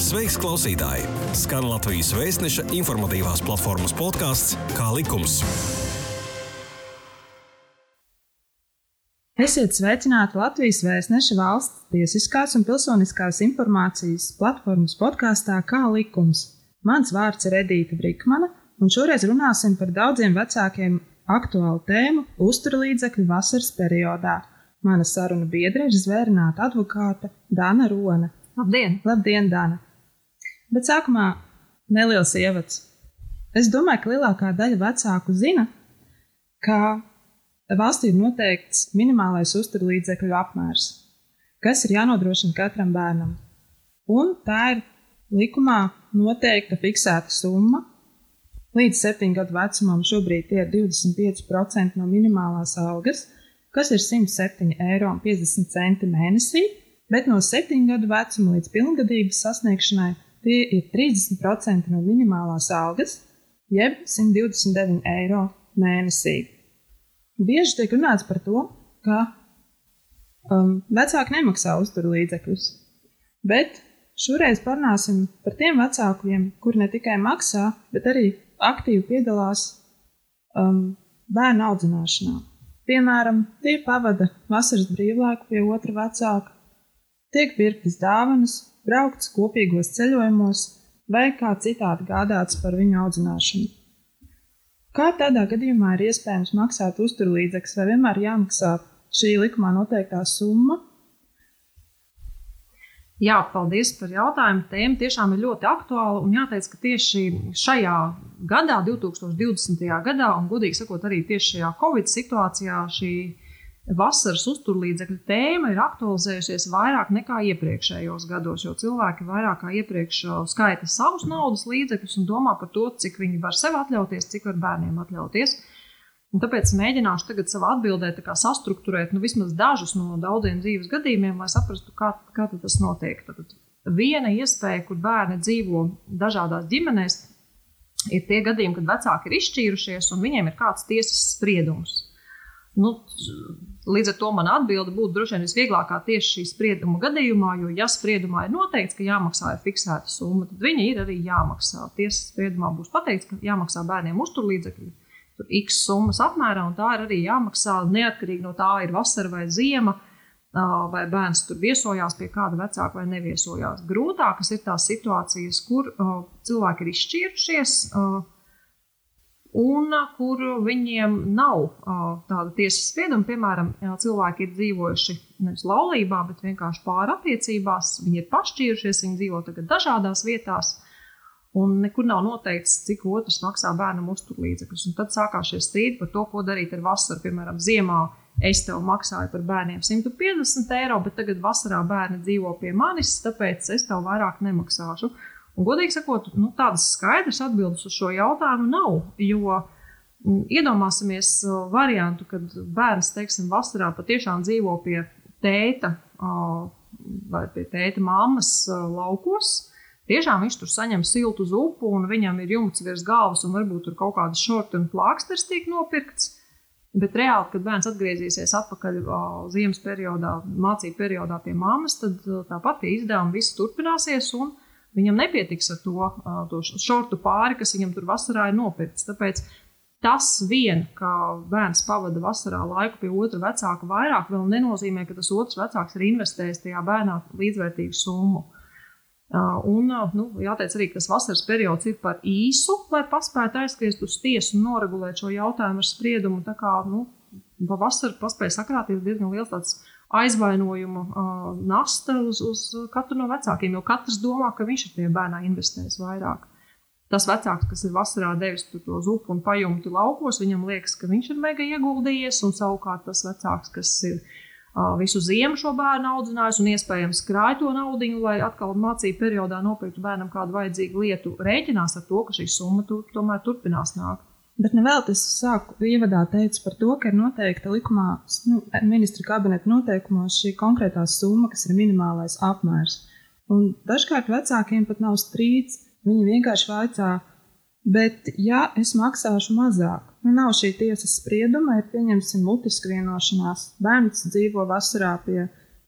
Sveiks, klausītāji! Skan Latvijas vēstneša informatīvās platformas podkāsts Kā likums. Esiet sveicināti Latvijas vēstneša valsts tiesiskās un pilsoniskās informācijas platformas podkāstā Kā likums. Mans vārds ir Edīta Brīkmana, un šoreiz runāsim par daudziem vecākiem aktuālu tēmu - uzturlīdzekļu vasaras periodā. Mana saruna biedra ir zvērnāta advokāte Dana Rona. Labdien! Labdien, Dana! Bet sākumā neliels ievads. Es domāju, ka lielākā daļa vecāku zina, ka valstī ir noteikts minimālais uzturlīdzekļu apmērs, kas ir jānodrošina katram bērnam. Un tā ir likumā noteikta fiksēta summa. Līdz 7 gadu vecumam šobrīd ir 25% no minimālās algas, kas ir 107,50 eiro mēnesī, bet no 7 gadu vecuma līdz pilngadības sasniegšanai tie ir 30% no minimālās algas, jeb 129 eiro mēnesī. Bieži tiek runāts par to, ka um, vecāki nemaksā uzturlīdzekļus, bet Šoreiz parunāsim par tiem vecākiem, kuri ne tikai maksā, bet arī aktīvi piedalās um, bērnu audzināšanā. Piemēram, tie pavada vasaras brīvlaiku pie otra vecāka, tiek pirktas dāvanas, braukts kopīgos ceļojumos vai kā citādi gādāts par viņu audzināšanu. Kā tādā gadījumā ir iespējams maksāt uzturlīdzekļus, vai vienmēr jāmaksā šī likumā noteiktā summa, Jā, paldies par jautājumu. Tēma tiešām ir ļoti aktuāla. Un jāteic, ka tieši šajā gadā, 2020. gadā, un godīgi sakot, arī tieši šajā Covid situācijā, šī vasaras uzturlīdzekļu tēma ir aktualizējusies vairāk nekā iepriekšējos gados, jo cilvēki vairāk kā iepriekš skaita savus naudas līdzekļus un domā par to, cik viņi var sev atļauties, cik var bērniem atļauties. Un tāpēc mēģināšu tagad savā atbildē sastruktūrēt nu, vismaz dažus no daudziem dzīves gadījumiem, lai saprastu, kā, kā tas notiek. Tad viena iespēja, kur bērni dzīvo dažādās ģimenēs, ir tie gadījumi, kad vecāki ir izšķīrušies un viņiem ir kāds tiesas spriedums. Nu, līdz ar to man atbilde būtu droši vien visvieglākā tieši šī sprieduma gadījumā, jo, ja spriedumā ir noteikts, ka jāmaksā ir fiksēta summa, tad viņi ir arī jāmaksā. Tiesas spriedumā būs pateikts, ka jāmaksā bērniem uzturlīdzekļi X summas apmērā, un tā ir arī jāmaksā neatkarīgi no tā, ir vasara vai ziema, vai bērns tur viesojās pie kāda vecāka vai neviesojās. Grūtākas ir tās situācijas, kur cilvēki ir izšķīrušies. Un kur viņiem nav uh, tāda tiesas sprieduma, piemēram, jā, cilvēki ir dzīvojuši nevis laulībā, bet vienkārši pārattiecībās. Viņi ir pašķīrušies, viņi dzīvo tagad dažādās vietās. Uh, Un nekur nav noteikts, cik otrs maksā bērnam uzturlīdzekļus. Tad sākās šie strīdi par to, ko darīt ar vasaru. Piemēram, ziemā es tev maksāju par bērniem 150 eiro, bet tagad vasarā bērni dzīvo pie manis, tāpēc es tev vairāk nemaksāšu. Un, godīgi sakot, nu, tādas skaidras atbildes uz šo jautājumu nav. Jo mm, iedomāsimies uh, variantu, kad bērns, teiksim, vasarā patiešām dzīvo pie tēta uh, vai pie tēta mammas uh, laukos Tiešām viņš tur saņem siltu zupu, un viņam ir jumts virs galvas, un varbūt tur kaut kāda šorta un plāksters tiek nopirkts. Bet reāli, kad bērns atgriezīsies atpakaļ ziemas periodā, mācību periodā pie mammas, tad tāpat tie izdevumi visi turpināsies, un viņam nepietiks ar to, to šortu pāri, kas viņam tur vasarā ir nopirkts. Tāpēc tas vien, ka bērns pavada vasarā laiku pie otra vecāka vairāk, vēl nenozīmē, ka tas otrs vecāks ir investējis tajā bērnā līdzvērtīgu summu. Un, nu, jāteic arī, ka tas vasaras periods ir par īsu, lai paspētu aizskriest uz tiesu un noregulēt šo jautājumu ar spriedumu. Tā kā nu, pavasarī paspēja sakrāties diezgan liels tāds aizvainojumu uh, nasta uz, uz katru no vecākiem, jo katrs domā, ka viņš ir tie bērnā investējis vairāk. Tas vecāks, kas ir vasarā devis to zupu un pajumti laukos, viņam liekas, ka viņš ir mega ieguldījies, un savukārt tas vecāks, kas ir visu ziemu šo bērnu audzinājis un iespējams krāj to naudu, lai atkal mācību periodā nopirktu bērnam kādu vajadzīgu lietu, rēķinās ar to, ka šī summa tur, tomēr turpinās nākt. Bet nevēl tas sāku ievadā teicu par to, ka ir noteikta likumā, nu, ministra kabineta noteikumos šī konkrētā summa, kas ir minimālais apmērs. Un dažkārt vecākiem pat nav strīds. Viņi vienkārši vaicā, Bet, ja es maksāšu mazāk, nu nav šī tiesas sprieduma, ir pieņemsim mutiska vienošanās. Bērns dzīvo vasarā pie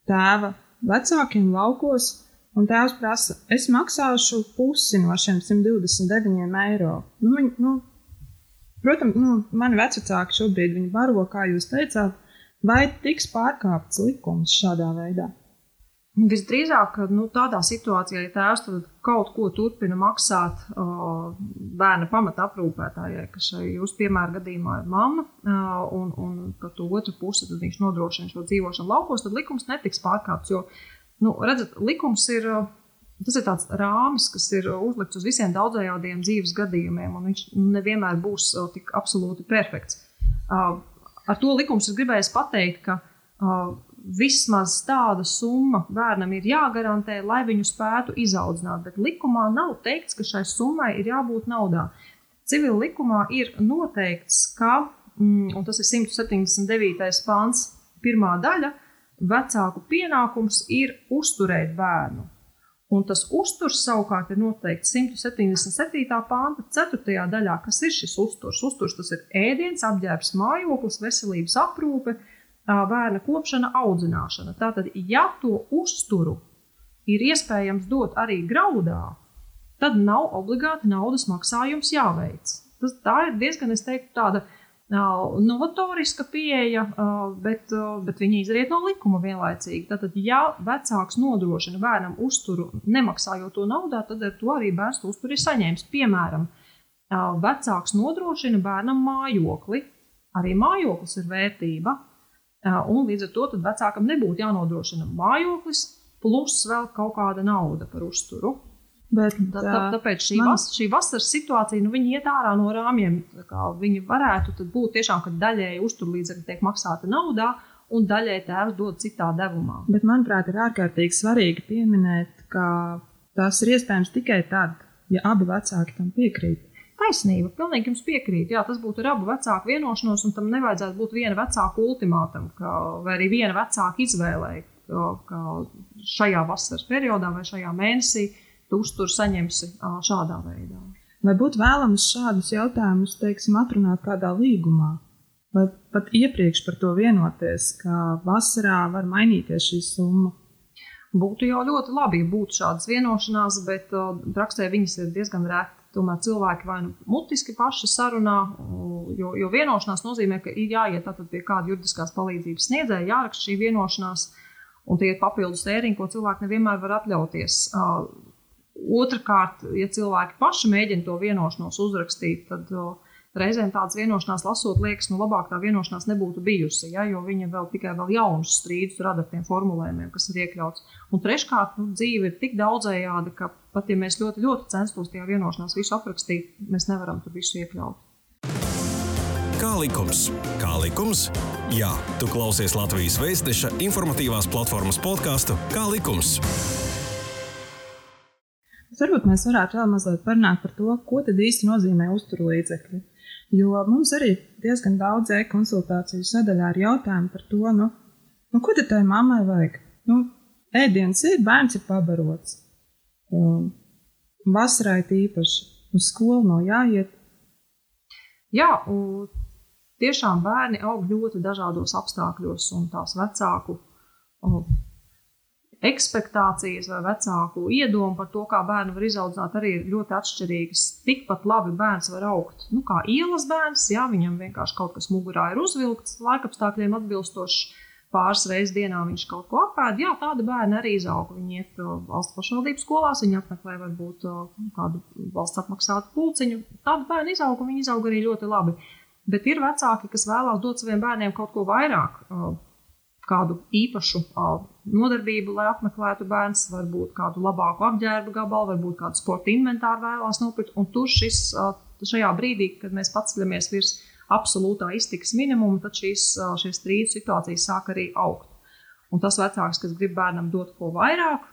tēva vecākiem laukos, Un tēvs prasa, es maksāšu pusi no šiem 129 eiro. Nu, viņi, nu, protams, nu, mani vecāki šobrīd viņi baro, kā jūs teicāt, vai tiks pārkāpts likums šādā veidā. Visdrīzāk, nu, tādā situācijā, ja tēvs kaut ko turpina maksāt uh, bērna pamata aprūpētājai, kas jūsu piemēra gadījumā ir mamma, un, un ka to otru pusi viņš nodrošina šo dzīvošanu laukos, tad likums netiks pārkāpts. Jo Nu, redzat, likums ir. Tas ir tāds rāmis, kas ir uzlikts uz visiem daudzējādiem dzīves gadījumiem, un viņš nevienmēr būs tik absolūti perfekts. Ar to likums ir gribējis pateikt, ka vismaz tāda summa bērnam ir jāgarantē, lai viņu spētu izaudzināt. Bet likumā nav teikts, ka šai summai ir jābūt naudā. Civil likumā ir noteikts, ka, mm, un tas ir 179. pāns, pirmā daļa, vecāku pienākums ir uzturēt bērnu. Un tas uzturs savukārt ir noteikts 177. pānta 4. daļā, kas ir šis uzturs. Uzturs tas ir ēdiens, apģērbs, mājoklis, veselības aprūpe, bērna kopšana, audzināšana. Tātad, ja to uzturu ir iespējams dot arī graudā, tad nav obligāti naudas maksājums jāveic. Tas, tā ir diezgan, es teiktu, tāda novatoriska pieeja, bet, bet viņi izriet no likuma vienlaicīgi. Tātad, ja vecāks nodrošina bērnam uzturu, nemaksājot to naudā, tad ar to arī bērns to uzturu ir saņēmis. Piemēram, vecāks nodrošina bērnam mājokli. Arī mājoklis ir vērtība, un līdz ar to vecākam nebūtu jānodrošina mājoklis, plus vēl kaut kāda nauda par uzturu. Bet, tā, tā, tāpēc šī, man... vas, šī vasaras situācija, nu, viņi iet ārā no rāmjiem. Viņi varētu būt tiešām, ka daļēji uzturlīdzekļi tiek maksāti naudā, un daļēji tēvs dod citā devumā. Bet, manuprāt, ir ārkārtīgi svarīgi pieminēt, ka tas ir iespējams tikai tad, ja abi vecāki tam piekrīt. Taisnība, pilnīgi jums piekrīt. Jā, tas būtu ar abu vecāku vienošanos, un tam nevajadzētu būt viena vecāka ultimātam, ka, vai arī viena vecāka izvēlei, ka, šajā vasaras periodā vai šajā mēnesī tu uzturu saņemsi šādā veidā. Vai būtu vēlams šādus jautājumus, teiksim, atrunāt kādā līgumā, vai pat iepriekš par to vienoties, ka vasarā var mainīties šī summa? Būtu jau ļoti labi, ja būtu šādas vienošanās, bet uh, praksē viņas ir diezgan reti. Tomēr cilvēki vai nu mutiski paši sarunā, jo, jo vienošanās nozīmē, ka ir jāiet pie kāda juridiskās palīdzības sniedzēja, jāraksta šī vienošanās, un tie ir papildus tēriņi, ko cilvēki nevienmēr var atļauties. Uh, Otrakārt, ja cilvēki paši mēģina to vienošanos uzrakstīt, tad reizēm tādas vienošanās lasot, liekas, nu labāk tā vienošanās nebūtu bijusi, ja, jo viņa vēl tikai vēl jaunus strīdus rada ar tiem formulējumiem, kas ir iekļauts. Un treškārt, nu, dzīve ir tik daudzējāda, ka pat ja mēs ļoti, ļoti censtos tajā vienošanās visu aprakstīt, mēs nevaram tur visu iekļaut. Kā likums? Kā likums? Jā, tu klausies Latvijas Vēstneša informatīvās platformas podkāstu Kā likums? Varbūt mēs varētu vēl mazliet parunāt par to, ko tad īsti nozīmē uzturlīdzekļi. Jo mums arī diezgan daudz e-konsultāciju sadaļā ir jautājumi par to, nu, nu ko tad tai mammai vajag. Nu, ēdienas ir, bērns ir pabarots. Um, vasarai tīpaši uz skolu nav jāiet. Jā, tiešām bērni aug ļoti dažādos apstākļos, un tās vecāku ekspektācijas vai vecāku iedomu par to, kā bērnu var izaudzināt, arī ir ļoti atšķirīgas. Tikpat labi bērns var augt, nu, kā ielas bērns, ja viņam vienkārši kaut kas mugurā ir uzvilkts, laikapstākļiem atbilstoši. Pāris reizes dienā viņš kaut ko apēd. Jā, tādi bērni arī izaug. Viņi iet valsts pašvaldības skolās, viņi apmeklē varbūt kādu valsts apmaksātu pulciņu. Tādi bērni izaug un viņi izaug arī ļoti labi. Bet ir vecāki, kas vēlās dot saviem bērniem kaut ko vairāk kādu īpašu nodarbību, lai apmeklētu bērns, varbūt kādu labāku apģērbu gabalu, varbūt kādu sporta inventāru vēlās nopirkt. Un tur šis, šajā brīdī, kad mēs paceļamies virs absolūtā iztikas minimuma, tad šīs, šīs strīdu situācijas sāk arī augt. Un tas vecāks, kas grib bērnam dot ko vairāk,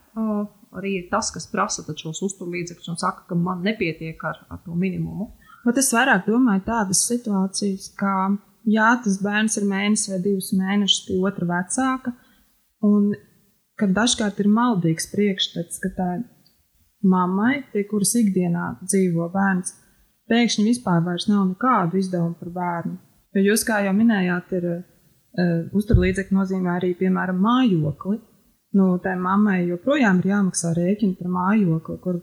arī ir tas, kas prasa šos uzturlīdzekļus un saka, ka man nepietiek ar, ar to minimumu. Bet es vairāk domāju tādas situācijas, kā jā, tas bērns ir mēnesis vai divus mēnešus pie otra vecāka, un kad dažkārt ir maldīgs priekšstats, ka tā mammai, pie kuras ikdienā dzīvo bērns, pēkšņi vispār nav nekādu izdevumu par bērnu. Jo jūs, kā jau minējāt, ir uh, uzturlīdzekļi nozīmē arī, piemēram, mājokli. nu, tai mammai joprojām ir jāmaksā rēķini par mājokli, kur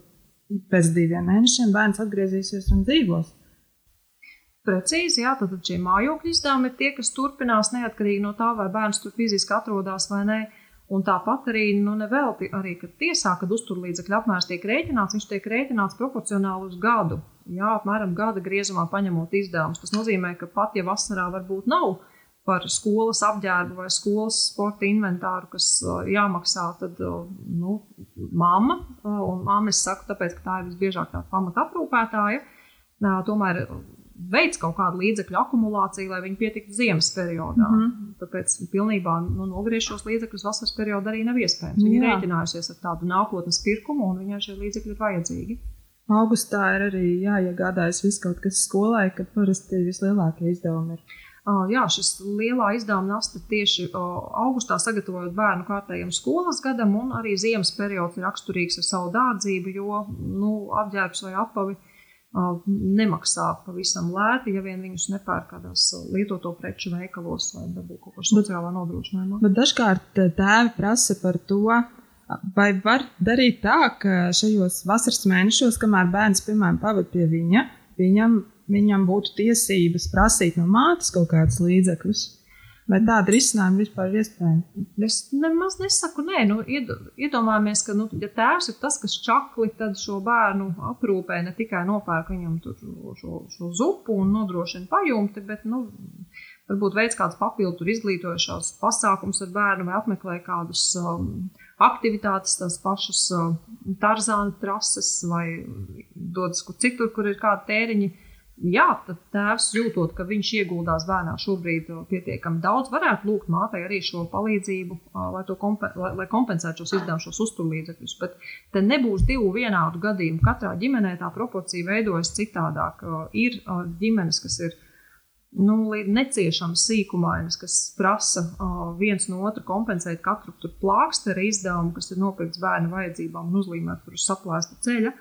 pēc diviem mēnešiem bērns atgriezīsies un dzīvos. Precīzi, jā, tad šie mājokļu izdevumi ir tie, kas turpinās neatkarīgi no tā, vai bērns tur fiziski atrodas vai nē. Un tāpat arī, nu, nevelti arī, kad tiesā, kad uzturlīdzekļu apmērs tiek rēķināts, viņš tiek rēķināts proporcionāli uz gadu. Jā, apmēram gada griezumā paņemot izdevumus. Tas nozīmē, ka pat ja vasarā varbūt nav par skolas apģērbu vai skolas sporta inventāru, kas jāmaksā, tad nu, mamma, un mamma es saku, tāpēc, ka tā ir visbiežāk tā pamata aprūpētāja, tomēr veids kaut kādu līdzekļu akumulāciju, lai viņi pietiktu ziemas periodā. Mm -hmm. Tāpēc pilnībā nu, nogriezt šos līdzekļus vasaras periodā arī nav iespējams. Viņi ir rēķinājušies ar tādu nākotnes pirkumu, un viņai šie līdzekļi ir vajadzīgi. Augustā ir arī jāiegādājas viss kaut kas skolai, kad parasti vislielākie izdevumi ir. Uh, jā, šis lielā izdevuma nasta tieši uh, augustā sagatavojot bērnu kārtējiem skolas gadam, un arī ziemas periods ir raksturīgs ar savu dārdzību, jo nu, apģērbs vai apavi nemaksā pavisam lēti, ja vien viņus nepērk kādās lietoto preču veikalos vai varbūt kaut kur sociālā nodrošinājumā. Bet dažkārt tēvi prasa par to, vai var darīt tā, ka šajos vasaras mēnešos, kamēr bērns, piemēram, pavadīja pie viņa, viņam, viņam būtu tiesības prasīt no mātes kaut kādus līdzekļus. Vai tāda risinājuma vispār ir iespējama? Es nemaz nesaku, nē, nu, iedomājamies, ka, nu, ja tēvs ir tas, kas čakli, šo bērnu aprūpē ne tikai nopērk viņam šo, šo zupu un nodrošina pajumti, bet, nu, varbūt veids kāds papildu izglītojošās pasākums ar bērnu vai apmeklē kādus um, aktivitātes, tās pašas um, tarzāna trases vai dodas kur citur, kur ir kādi tēriņi jā, tad tēvs jūtot, ka viņš ieguldās bērnā šobrīd pietiekami daudz, varētu lūgt mātei arī šo palīdzību, lai, kompen lai, lai kompensētu šos izdevumus, šos uzturlīdzekļus. Bet te nebūs divu vienādu gadījumu. Katrā ģimenē tā proporcija veidojas citādāk. Ir ģimenes, kas ir nu, neciešams sīkumainas, kas prasa viens no otra kompensēt katru plāksteri izdevumu, kas ir nopirkts bērnu vajadzībām un uzlīmēt uz saplēsta ceļa.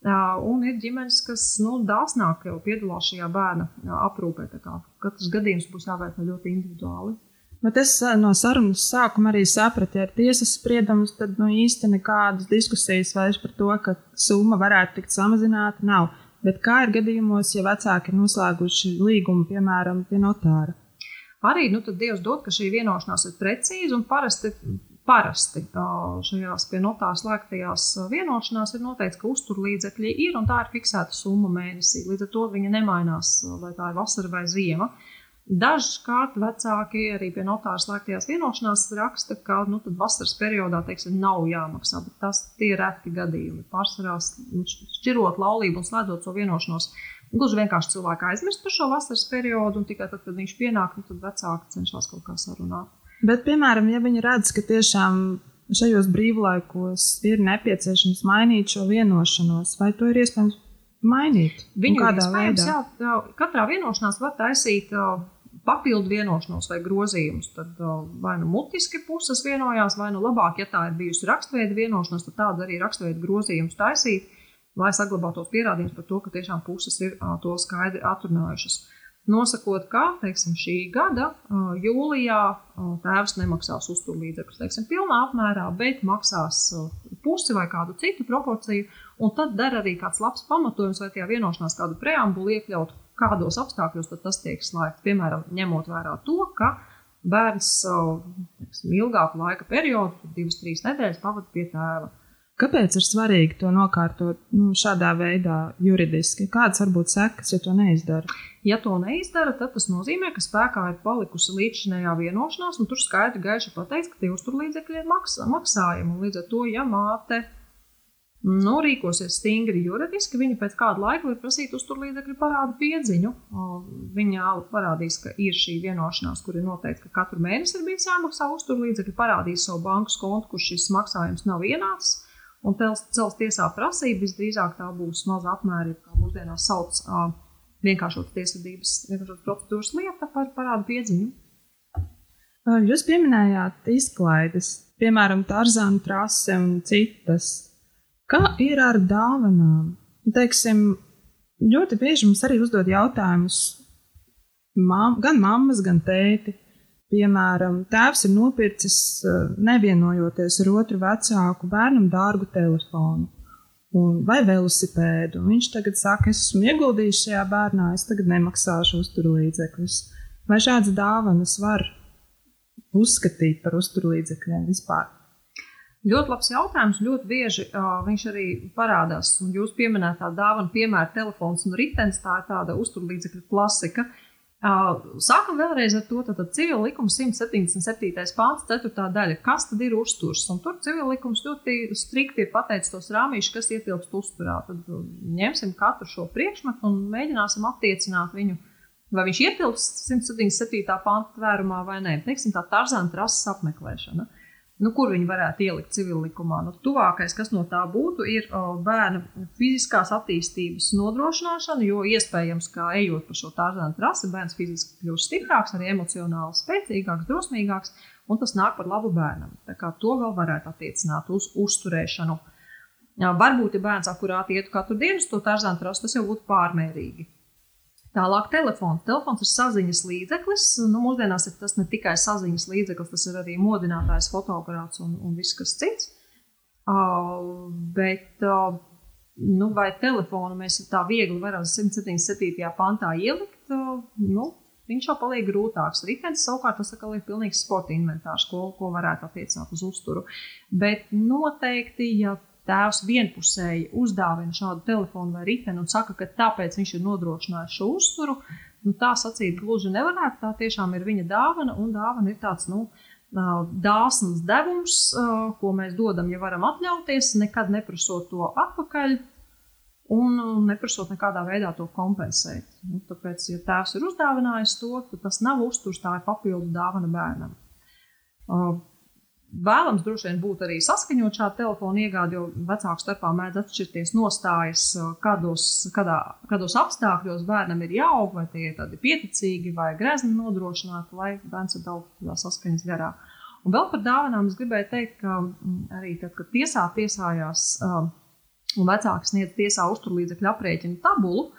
Un ir ģimenes, kas nu, dāsnāk piedalās šajā bērna aprūpē. Katrs gadījums būs jāvērtē ļoti individuāli. Bet es no sarunas sākuma arī sapratu, ja ir tiesas spriedums, tad nu, īsti nekādas diskusijas vairs par to, ka summa varētu tikt samazināta, nav. Bet kā ir gadījumos, ja vecāki ir noslēguši līgumu, piemēram, pie notāra? Arī nu, Dievs dod, ka šī vienošanās ir precīza un parasti Parasti šajās pie notāra slēgtajās vienošanās ir noteikts, ka uzturlīdzekļi ir un tā ir fiksēta summa mēnesī. Līdz ar to viņa nemainās, vai tā ir vasara vai ziema. Dažkārt vecāki arī pie notāra slēgtajās vienošanās raksta, ka nu, vasaras periodā teiksim, nav jāmaksā, bet tas ir reti gadījumi. Pārsvarā nu, šķirot laulību un slēdzot šo vienošanos, gluži vienkārši cilvēki aizmirst par šo vasaras periodu, un tikai tad, kad viņš pienāk, nu, tad vecāki cenšas kaut kā sarunāt. Bet, piemēram, ja viņi redz, ka tiešām šajos brīvlaikos ir nepieciešams mainīt šo vienošanos, vai to ir iespējams mainīt? Viņu veidā? Jā, jā, katrā vienošanās var taisīt uh, papildu vienošanos vai grozījumus. Tad uh, vai nu mutiski puses vienojās, vai nu labāk, ja tā ir bijusi rakstveida vienošanās, tad tādu arī rakstveida grozījumus taisīt, lai saglabātos pierādījums par to, ka tiešām puses ir uh, to skaidri atrunājušas. Uh, nosakot, ka teiksim, šī gada jūlijā tēvs nemaksās uzturlīdzekļus teiksim, pilnā apmērā, bet maksās pusi vai kādu citu proporciju. Un tad der arī kāds labs pamatojums, vai tajā vienošanās kādu preambulu iekļaut, kādos apstākļos tas tiek slēgts. Piemēram, ņemot vērā to, ka bērns teiksim, ilgāku laika periodu, divas, trīs nedēļas, pavadīja pie tēva. Kāpēc ir svarīgi to nokārtot nu, šādā veidā, juridiski? Kādas var būt sekas, ja to neizdara? Ja to neizdara, tad tas nozīmē, ka spēkā ir palikusi līdzinējā vienošanās, un tur skaidri gaiši pateikts, ka tie uzturlīdzekļi ir maksā, maksājumi. Līdz ar to, ja māte nu, rīkosies stingri juridiski, viņa pēc kāda laika var prasīt uzturlīdzekļu parādu piedziņu. Viņa parādīs, ka ir šī vienošanās, kur ir noteikts, ka katru mēnesi ir bijis jāmaksā uzturlīdzekļi, parādīs savu bankas kontu, kur šis maksājums nav ienācis un cels tiesā prasība, visdrīzāk tā būs maza apmēra, kā mūsdienās sauc vienkāršotas tiesvedības, vienkāršotas procedūras lieta par parādu piedziņu. Jūs pieminējāt izklaides, piemēram, Tarzāna trase un citas. Kā ir ar dāvanām? Teiksim, ļoti bieži mums arī uzdod jautājumus mam, gan mammas, gan tēti. Piemēram, tēvs ir nopircis nevienojoties ar otru vecāku bērnam dārgu telefonu vai velosipēdu. Viņš tagad saka, es esmu ieguldījis šajā bērnā, es tagad nemaksāšu uzturlīdzekļus. Vai šādas dāvanas var uzskatīt par uzturlīdzekļiem vispār? Ļoti labs jautājums. Ļoti bieži uh, viņš arī parādās. Un jūs pieminētā dāvana, piemēram, telefons un ritenis, tā ir tāda uzturlīdzekļu klasika. Uh, Sākam vēlreiz ar to, ka civil likums 177. pāns, 4. daļa, kas tad ir uzturs. Un tur civil likums ļoti strikti ir pateicis tos rāmīšus, kas ietilpst uzturā. Tad ņemsim katru šo priekšmetu un mēģināsim attiecināt viņu, vai viņš ietilpst 177. pānta tvērumā vai nē. Teiksim, tā tarzāna trases apmeklēšana. Nu, kur viņi varētu ielikt civil likumā? Nu, tuvākais, kas no tā būtu, ir bērna fiziskās attīstības nodrošināšana, jo iespējams, ka ejot pa šo tādu trasi, bērns fiziski kļūst stiprāks, arī emocionāli spēcīgāks, drosmīgāks, un tas nāk par labu bērnam. Tā kā to vēl varētu attiecināt uz uzturēšanu. Varbūt, ja bērns akurāti ietu katru dienu uz to tādu trasi, tas jau būtu pārmērīgi. Tālāk, telefons. Telefons ir saziņas līdzeklis. Nu, mūsdienās tas ne tikai saziņas līdzeklis, tas ir arī modinātājs, fotogrāfs un, un viss kas cits. Uh, bet, uh, nu, vai telefonu mēs tā viegli varam 177. pantā ielikt? Uh, nu, viņš jau paliek grūtāks. Ritenis savukārt tas ir pilnīgs sporta inventārs, ko, ko varētu attiecināt uz uzturu. Bet noteikti, ja tēvs vienpusēji uzdāvina šādu telefonu vai riteni un saka, ka tāpēc viņš ir nodrošinājis šo uzturu, nu, tā sacīt gluži nevarētu. Tā tiešām ir viņa dāvana, un dāvana ir tāds nu, dāsns devums, ko mēs dodam, ja varam atļauties, nekad neprasot to atpakaļ. Un neprasot nekādā veidā to kompensēt. Nu, tāpēc, ja tēvs ir uzdāvinājis to, tad tas nav uzturs, tā ir papildu dāvana bērnam. Vēlams droši vien būtu arī saskaņot šādu telefonu iegādi, jo vecāku starpā mēdz atšķirties nostājas, kādos, kādā, kādos apstākļos bērnam ir jāaug, vai tie ir tādi pieticīgi vai grezni nodrošināti, lai bērns ir daudz saskaņas garā. Un vēl par dāvanām es gribēju teikt, ka mm, arī tad, kad tiesā tiesājās un vecāks sniedz tiesā uzturlīdzekļu aprēķinu tabulu,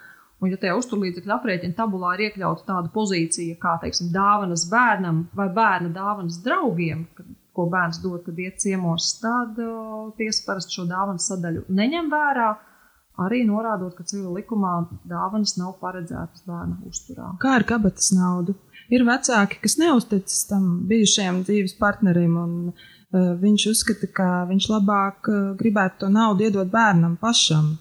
Un, ja tajā uzturlīdzekļu aprēķina tabulā ir iekļauta tāda pozīcija, kā teiksim, dāvanas bērnam vai bērna dāvanas draugiem, ko bērns dod, kad iet ciemos, tad tiesa parasti šo dāvanu sadaļu neņem vērā. Arī norādot, ka civil likumā dāvanas nav paredzētas bērna uzturā. Kā ar kabatas naudu? Ir vecāki, kas neusticas tam bijušajam dzīves partnerim, un uh, viņš uzskata, ka viņš labāk uh, gribētu to naudu iedot bērnam pašam.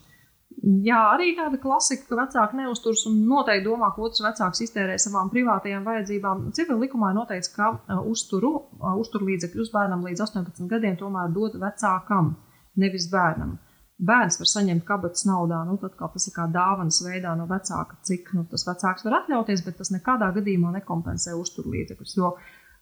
Jā, arī tāda klasika, ka vecāki neuzturas un noteikti domā, ka otrs vecāks iztērē savām privātajām vajadzībām. Civil likumā ir noteikts, ka uh, uzturu, uh, uzturlīdzekļus bērnam līdz 18 gadiem tomēr dod vecākam, nevis bērnam. Bērns var saņemt kabatas naudā, nu, tad, tas ir kā dāvanas veidā no vecāka, cik nu, tas vecāks var atļauties, bet tas nekādā gadījumā nekompensē uzturlīdzekļus. Jo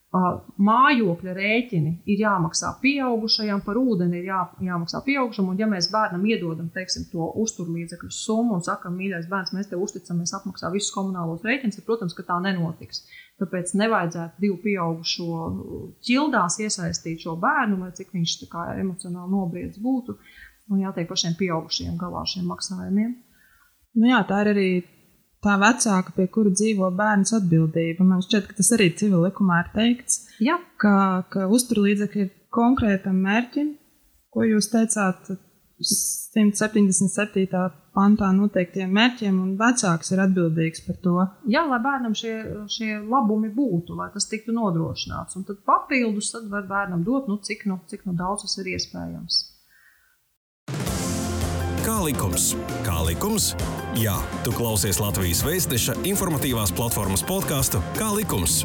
mājokļa rēķini ir jāmaksā pieaugušajam, par ūdeni ir jā, jāmaksā pieaugušam. Un, ja mēs bērnam iedodam teiksim, to uzturlīdzekļu summu un sakām, mīļais bērns, mēs tev uzticamies apmaksā visus komunālos rēķinus, tad, protams, ka tā nenotiks. Tāpēc nevajadzētu divu pieaugušo ķildās iesaistīt šo bērnu, lai cik viņš kā, emocionāli nobriedz būtu. Un jātiek pašiem pieaugušiem galā ar šiem maksājumiem. Nu jā, tā ir arī tā vecāka, pie kura dzīvo bērns, atbildība. Man šķiet, ka tas arī civil likumā ir teikts, Jā. ka, ka uzturlīdzekļi ir konkrētam mērķim, ko jūs teicāt. 177. pantā noteiktiem mērķiem, un vecāks ir atbildīgs par to. Jā, lai bērnam šie, šie labumi būtu, lai tas tiktu nodrošināts. Un tad papildus tad var bērnam dot, nu, cik, nu, cik nu daudz tas ir iespējams. Kā likums? Kā likums? Jā, tu klausies Latvijas Vēstneša informatīvās platformas podkāstu Kā likums?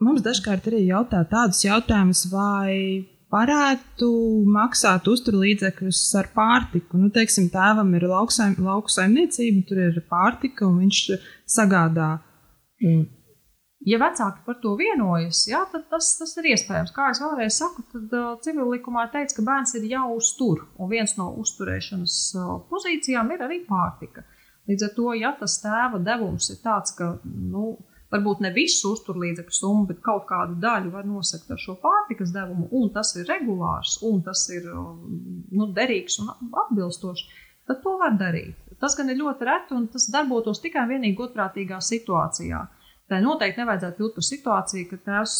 Mums dažkārt arī jautā tādus jautājumus, vai varētu maksāt uzturlīdzekļus ar pārtiku. Nu, teiksim, tēvam ir lauksaim, lauku saimniecība, tur ir pārtika, un viņš sagādā mm, Ja vecāki par to vienojas, jā, tad tas, tas ir iespējams. Kā jau vēlreiz saku, tad uh, civil likumā teikts, ka bērns ir jāuztur, un viens no uzturēšanas uh, pozīcijām ir arī pārtika. Līdz ar to, ja tas tēva devums ir tāds, ka nu, varbūt ne visu uzturlīdzekļu summu, bet kaut kādu daļu var nosakt ar šo pārtikas devumu, un tas ir regulārs, un tas ir nu, derīgs un atbilstošs, tad to var darīt. Tas gan ir ļoti reti, un tas darbotos tikai un vienīgi godprātīgā situācijā. Tā noteikti nevajadzētu kļūt par situāciju, ka tēvs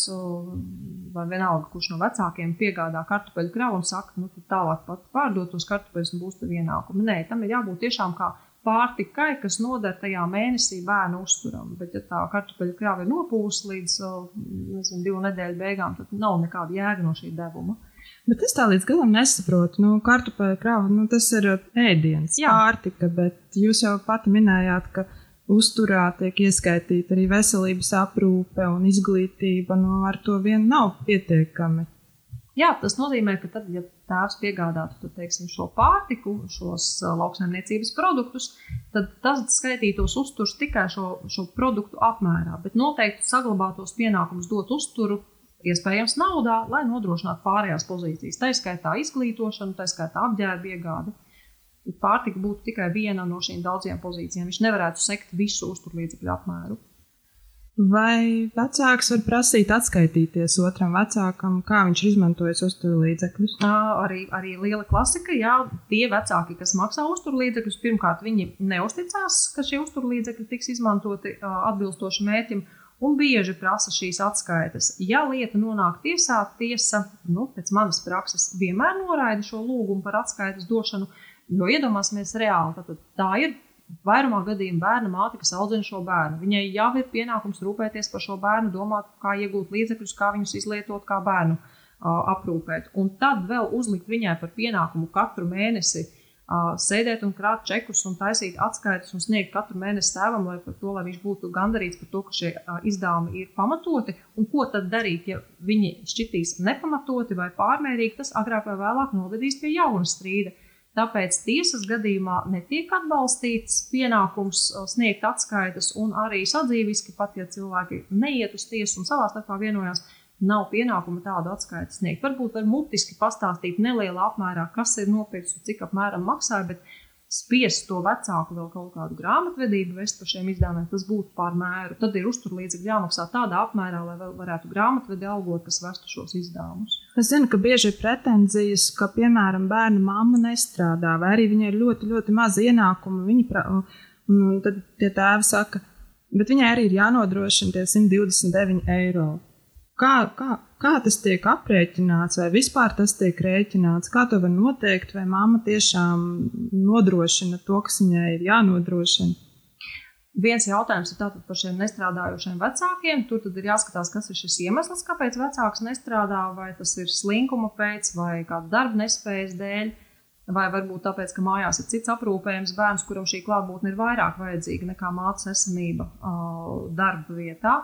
vai vienalga, kurš no vecākiem piegādā kartupeļu kravu un saka, nu, tālāk pat pārdot tos kartupeļus un būs tev ienākumi. Nē, tam ir jābūt tiešām kā pārtikai, kas noder tajā mēnesī bērnu uzturam. Bet, ja tā kartupeļu krāva ir nopūsta līdz nezinu, divu nedēļu beigām, tad nav nekāda jēga no šī devuma. Bet es tā līdz galam nesaprotu. Nu, kartupeļu krāva, nu, tas ir ēdiens, Jā. pārtika, bet jūs jau pati minējāt, ka uzturā tiek ieskaitīta arī veselības aprūpe un izglītība. Nu, ar to vien nav pietiekami. Jā, tas nozīmē, ka tad, ja tēvs piegādātu tad, teiksim, šo pārtiku, šos lauksaimniecības produktus, tad tas skaitītos uzturs tikai šo, šo produktu apmērā. Bet noteikti saglabātos pienākums dot uzturu, iespējams, naudā, lai nodrošinātu pārējās pozīcijas. Tā skaitā izglītošanu, tā skaitā apģērba iegādi pārtika būtu tikai viena no šīm daudzajām pozīcijām. Viņš nevarētu sekt visu uzturlīdzekļu apmēru. Vai vecāks var prasīt atskaitīties otram vecākam, kā viņš ir izmantojis uzturlīdzekļus? Arī, arī liela klasika, jā, tie vecāki, kas maksā uzturlīdzekļus, pirmkārt, viņi neusticās, ka šie uzturlīdzekļi tiks izmantoti atbilstoši mērķim, un bieži prasa šīs atskaites. Ja lieta nonāk tiesā, tiesa, nu, pēc manas prakses, vienmēr noraida šo lūgumu par atskaites došanu, Jo iedomāsimies reāli, tad tā ir vairumā gadījumā bērna māte, kas audzina šo bērnu. Viņai jau ir pienākums rūpēties par šo bērnu, domāt, kā iegūt līdzekļus, kā viņus izlietot, kā bērnu uh, aprūpēt. Un tad vēl uzlikt viņai par pienākumu katru mēnesi uh, sēdēt un krāt čekus un taisīt atskaites un sniegt katru mēnesi tēvam, lai, to, lai viņš būtu gandarīts par to, ka šie uh, izdevumi ir pamatoti. Un ko tad darīt, ja viņi šķitīs nepamatoti vai pārmērīgi, tas agrāk vai vēlāk novedīs pie jauna strīda. Tāpēc tiesas gadījumā netiek atbalstīts pienākums sniegt atskaites, un arī sadzīviski, pat ja cilvēki neiet uz tiesu un savā starpā vienojās, nav pienākuma tādu atskaitu sniegt. Varbūt var mutiski pastāstīt nelielā apmērā, kas ir nopirkts un cik apmēram maksāja, bet spiest to vecāku vēl kaut kādu grāmatvedību vest par šiem izdevumiem, tas būtu pār mēru. Tad ir uzturlīdzekļi jāmaksā tādā apmērā, lai vēl varētu grāmatvedi algot, kas vestu šos izdevumus. Es zinu, ka bieži ir pretenzijas, ka, piemēram, bērna mamma nestrādā, vai arī viņai ir ļoti, ļoti maz ienākumu. Viņa pra... un tad tie tēvi saka, bet viņai arī ir jānodrošina tie 129 eiro. Kā, kā, kā tas tiek aprēķināts, vai vispār tas tiek rēķināts? Kā to var noteikt, vai mamma tiešām nodrošina to, kas viņai ir jānodrošina? Viens jautājums ir par šiem nestrādājošiem vecākiem. Tur ir jāskatās, kas ir šis iemesls, kāpēc vecāks nestrādā. Vai tas ir slinkuma pēc, vai kāda darba nespējas dēļ, vai varbūt tāpēc, ka mājās ir cits aprūpējums bērns, kuram šī klātbūtne ir vairāk vajadzīga nekā mātes esamība darba vietā.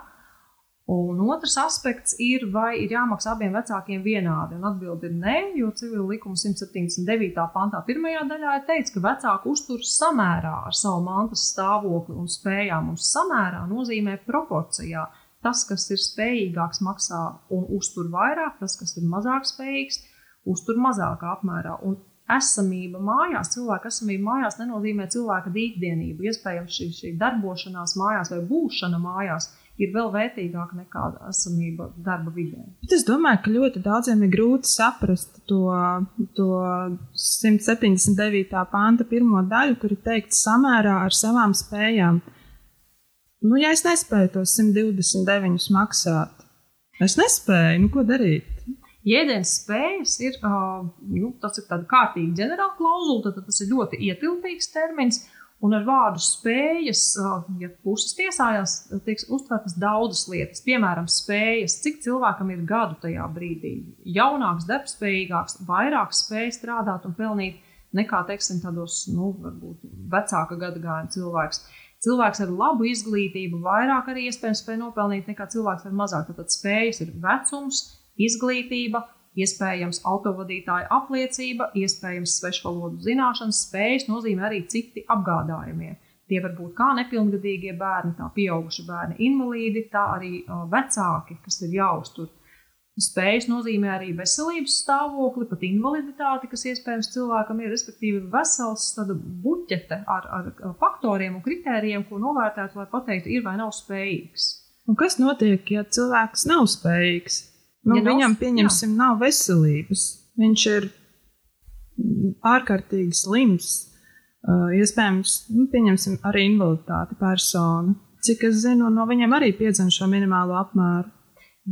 Un otrs aspekts ir, vai ir jāmaksā abiem vecākiem vienādi. Un atbildi ir nē, jo civila likuma 179. pantā pirmajā daļā ir teikts, ka vecāku uzturs samērā ar savu mantas stāvokli un spējām. Un samērā nozīmē proporcijā. Tas, kas ir spējīgāks, maksā un uztur vairāk, tas, kas ir mazāk spējīgs, uztur mazākā apmērā. Un esamība mājās, cilvēka esamība mājās nenozīmē cilvēka dīkdienību. Iespējams, šī, šī darbošanās mājās vai būšana mājās ir vēl vērtīgāka nekā esamība darba vidē. Bet es domāju, ka ļoti daudziem ir grūti saprast to, to 179. panta pirmo daļu, kur ir teikts samērā ar savām spējām. Nu, ja es nespēju tos 129 maksāt, es nespēju, nu, ko darīt? Jēdziens spējas ir, uh, nu, tas ir tāds kārtīgi ģenerāla klauzula, tad, tas ir ļoti ietilpīgs termins. Un ar vārdu spējas, ja puses tiesājās, tiek uztvertas daudzas lietas. Piemēram, spējas, cik cilvēkam ir gadu tajā brīdī. Jaunāks, darbspējīgāks, vairāk spēj strādāt un pelnīt nekā, teiksim, tādos, nu, varbūt vecāka gada gājuma cilvēks. Cilvēks ar labu izglītību vairāk arī iespējams spēj nopelnīt nekā cilvēks ar mazāk. Tad spējas ir vecums, izglītība, iespējams autovadītāja apliecība, iespējams svešvalodu zināšanas, spējas nozīmē arī citi apgādājumie. Tie var būt kā nepilngadīgie bērni, tā pieauguši bērni, invalīdi, tā arī uh, vecāki, kas ir jāuztur. Spējas nozīmē arī veselības stāvokli, pat invaliditāti, kas iespējams cilvēkam ir, respektīvi, vesels buķete ar, ar faktoriem un kritērijiem, ko novērtēt, lai pateiktu, ir vai nav spējīgs. Un kas notiek, ja cilvēks nav spējīgs? Nu, ja viņam, pieņemsim, jā. nav veselības. Viņš ir ārkārtīgi slims. Uh, iespējams, nu, pieņemsim arī invaliditāti personu. Cik es zinu, no viņiem arī piedzen šo minimālo apmēru.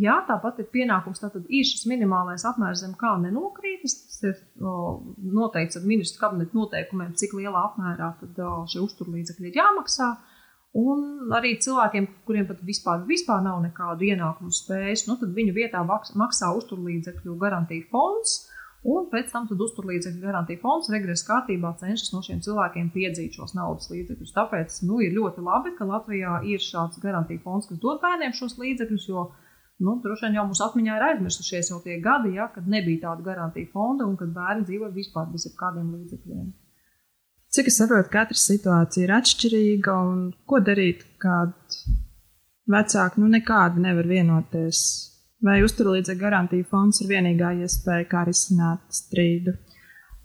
Jā, tāpat ir pienākums. Tātad ir šis minimālais apmērs, zem kā nenokrītas. Tas ir o, noteikts ar ministru kabineta noteikumiem, cik lielā apmērā tad, o, šie uzturlīdzekļi ir jāmaksā. Un arī cilvēkiem, kuriem pat vispār, vispār nav nekādu ienākumu spējas, nu, tad viņu vietā maksā uzturlīdzekļu garantija fonds. Un pēc tam uzturlīdzekļu garantija fonds regresa kārtībā cenšas no šiem cilvēkiem piedzīt šos naudas līdzekļus. Tāpēc nu, ir ļoti labi, ka Latvijā ir šāds garantija fonds, kas dod bērniem šos līdzekļus, jo nu, droši vien jau mūsu atmiņā ir aizmirsušies jau tie gadi, ja, kad nebija tāda garantija fonda un kad bērni dzīvoja vispār bez jebkādiem līdzekļiem. Cik es saprotu, katra situācija ir atšķirīga un ko darīt, kad vecāki nu nekādi nevar vienoties? Vai uzturlīdzekļu garantija fonds ir vienīgā iespēja, kā risināt strīdu?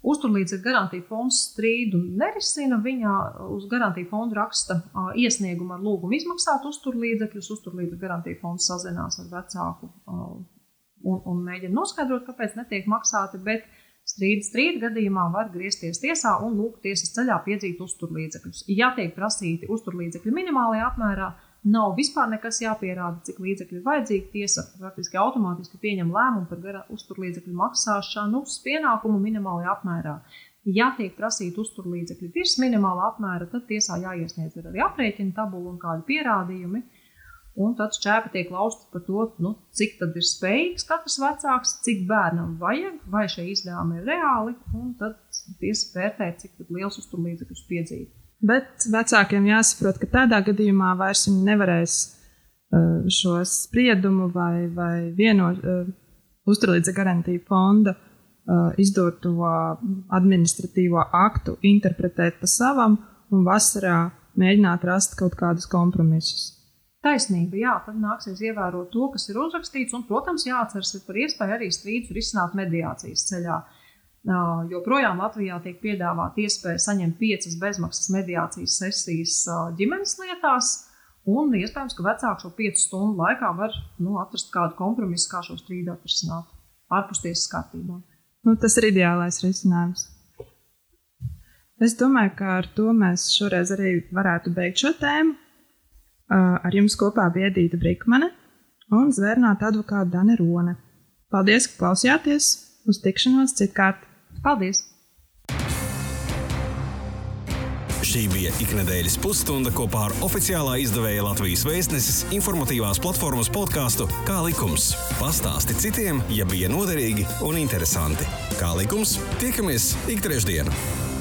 Uzturlīdzekļu garantija fonds strīdu nerisina. Viņa uz garantiju fondu raksta iesniegumu ar lūgumu izmaksāt uzturlīdzekļus. Uzturlīdzekļu garantija fonds sazinās ar vecāku un, un mēģina noskaidrot, kāpēc netiek maksāti. Bet strīda strīda gadījumā var griezties tiesā un lūgt tiesas ceļā piedzīt uzturlīdzekļus. Ja tiek prasīti uzturlīdzekļi minimālajā apmērā, Nav vispār nekas jāpierāda, cik līdzekļu ir vajadzīgi. Tiesa praktiski automātiski pieņem lēmumu par uzturlīdzekļu maksāšanu uz pienākumu minimālajā apmērā. Ja tiek prasīta uzturlīdzekļu virs minimālā apmēra, tad tiesā jāiesniedz arī aprēķina tabula un kādi pierādījumi. Un tad šķēpa tiek lausta par to, nu, cik tad ir spējīgs katrs vecāks, cik bērnam vajag, vai šie izdevumi ir reāli. Un tad tiesa vērtē, cik liels uzturlīdzekļus piedzīt. Bet vecākiem jāsaprot, ka tādā gadījumā vairs viņi nevarēs uh, šo spriedumu vai, vai vieno uh, uzturlīdz garantiju fonda uh, izdoto administratīvo aktu interpretēt pa savam un vasarā mēģināt rast kaut kādus kompromisus. Taisnība, jā, tad nāksies ievērot to, kas ir uzrakstīts, un, protams, jāatceras par iespēju arī strīdus risināt mediācijas ceļā. Uh, Joprojām Latvijā tiek piedāvāta iespēja saņemt piecas bezmaksas mediācijas sesijas ģimenes lietās. Un iespējams, ka vecāks šo piecu stundu laikā var nu, atrast kādu kompromisu, kā šo strīdu atrisināt ārpus tiesas kārtībā. Nu, tas ir ideālais risinājums. Es domāju, ka ar to mēs šoreiz arī varētu beigt šo tēmu. Ar jums kopā bija Edita Brīkmane un zvērnāta advokāta Dana Rone. Paldies, ka klausījāties! Uz tikšanos citkārt! Paldies! Šī bija iknedēļas pusstunda kopā ar oficiālā izdevēja Latvijas vēstneses informatīvās platformas podkāstu Kā likums. Pastāsti citiem, ja bija noderīgi un interesanti. Kā likums, tiekamies ik trešdienu!